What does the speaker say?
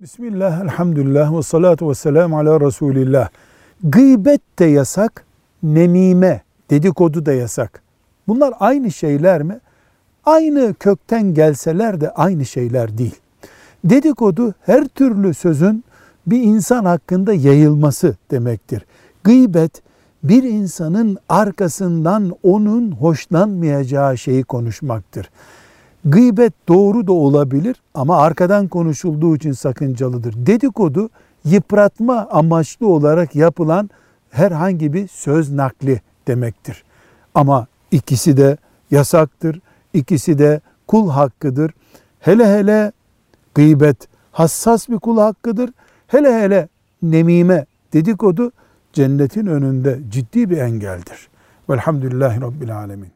Bismillah, elhamdülillah ve salatu ve selamu ala Resulillah. Gıybet de yasak, nemime, dedikodu da yasak. Bunlar aynı şeyler mi? Aynı kökten gelseler de aynı şeyler değil. Dedikodu her türlü sözün bir insan hakkında yayılması demektir. Gıybet bir insanın arkasından onun hoşlanmayacağı şeyi konuşmaktır. Gıybet doğru da olabilir ama arkadan konuşulduğu için sakıncalıdır. Dedikodu yıpratma amaçlı olarak yapılan herhangi bir söz nakli demektir. Ama ikisi de yasaktır, ikisi de kul hakkıdır. Hele hele gıybet hassas bir kul hakkıdır. Hele hele nemime dedikodu cennetin önünde ciddi bir engeldir. Velhamdülillahi Rabbil Alemin.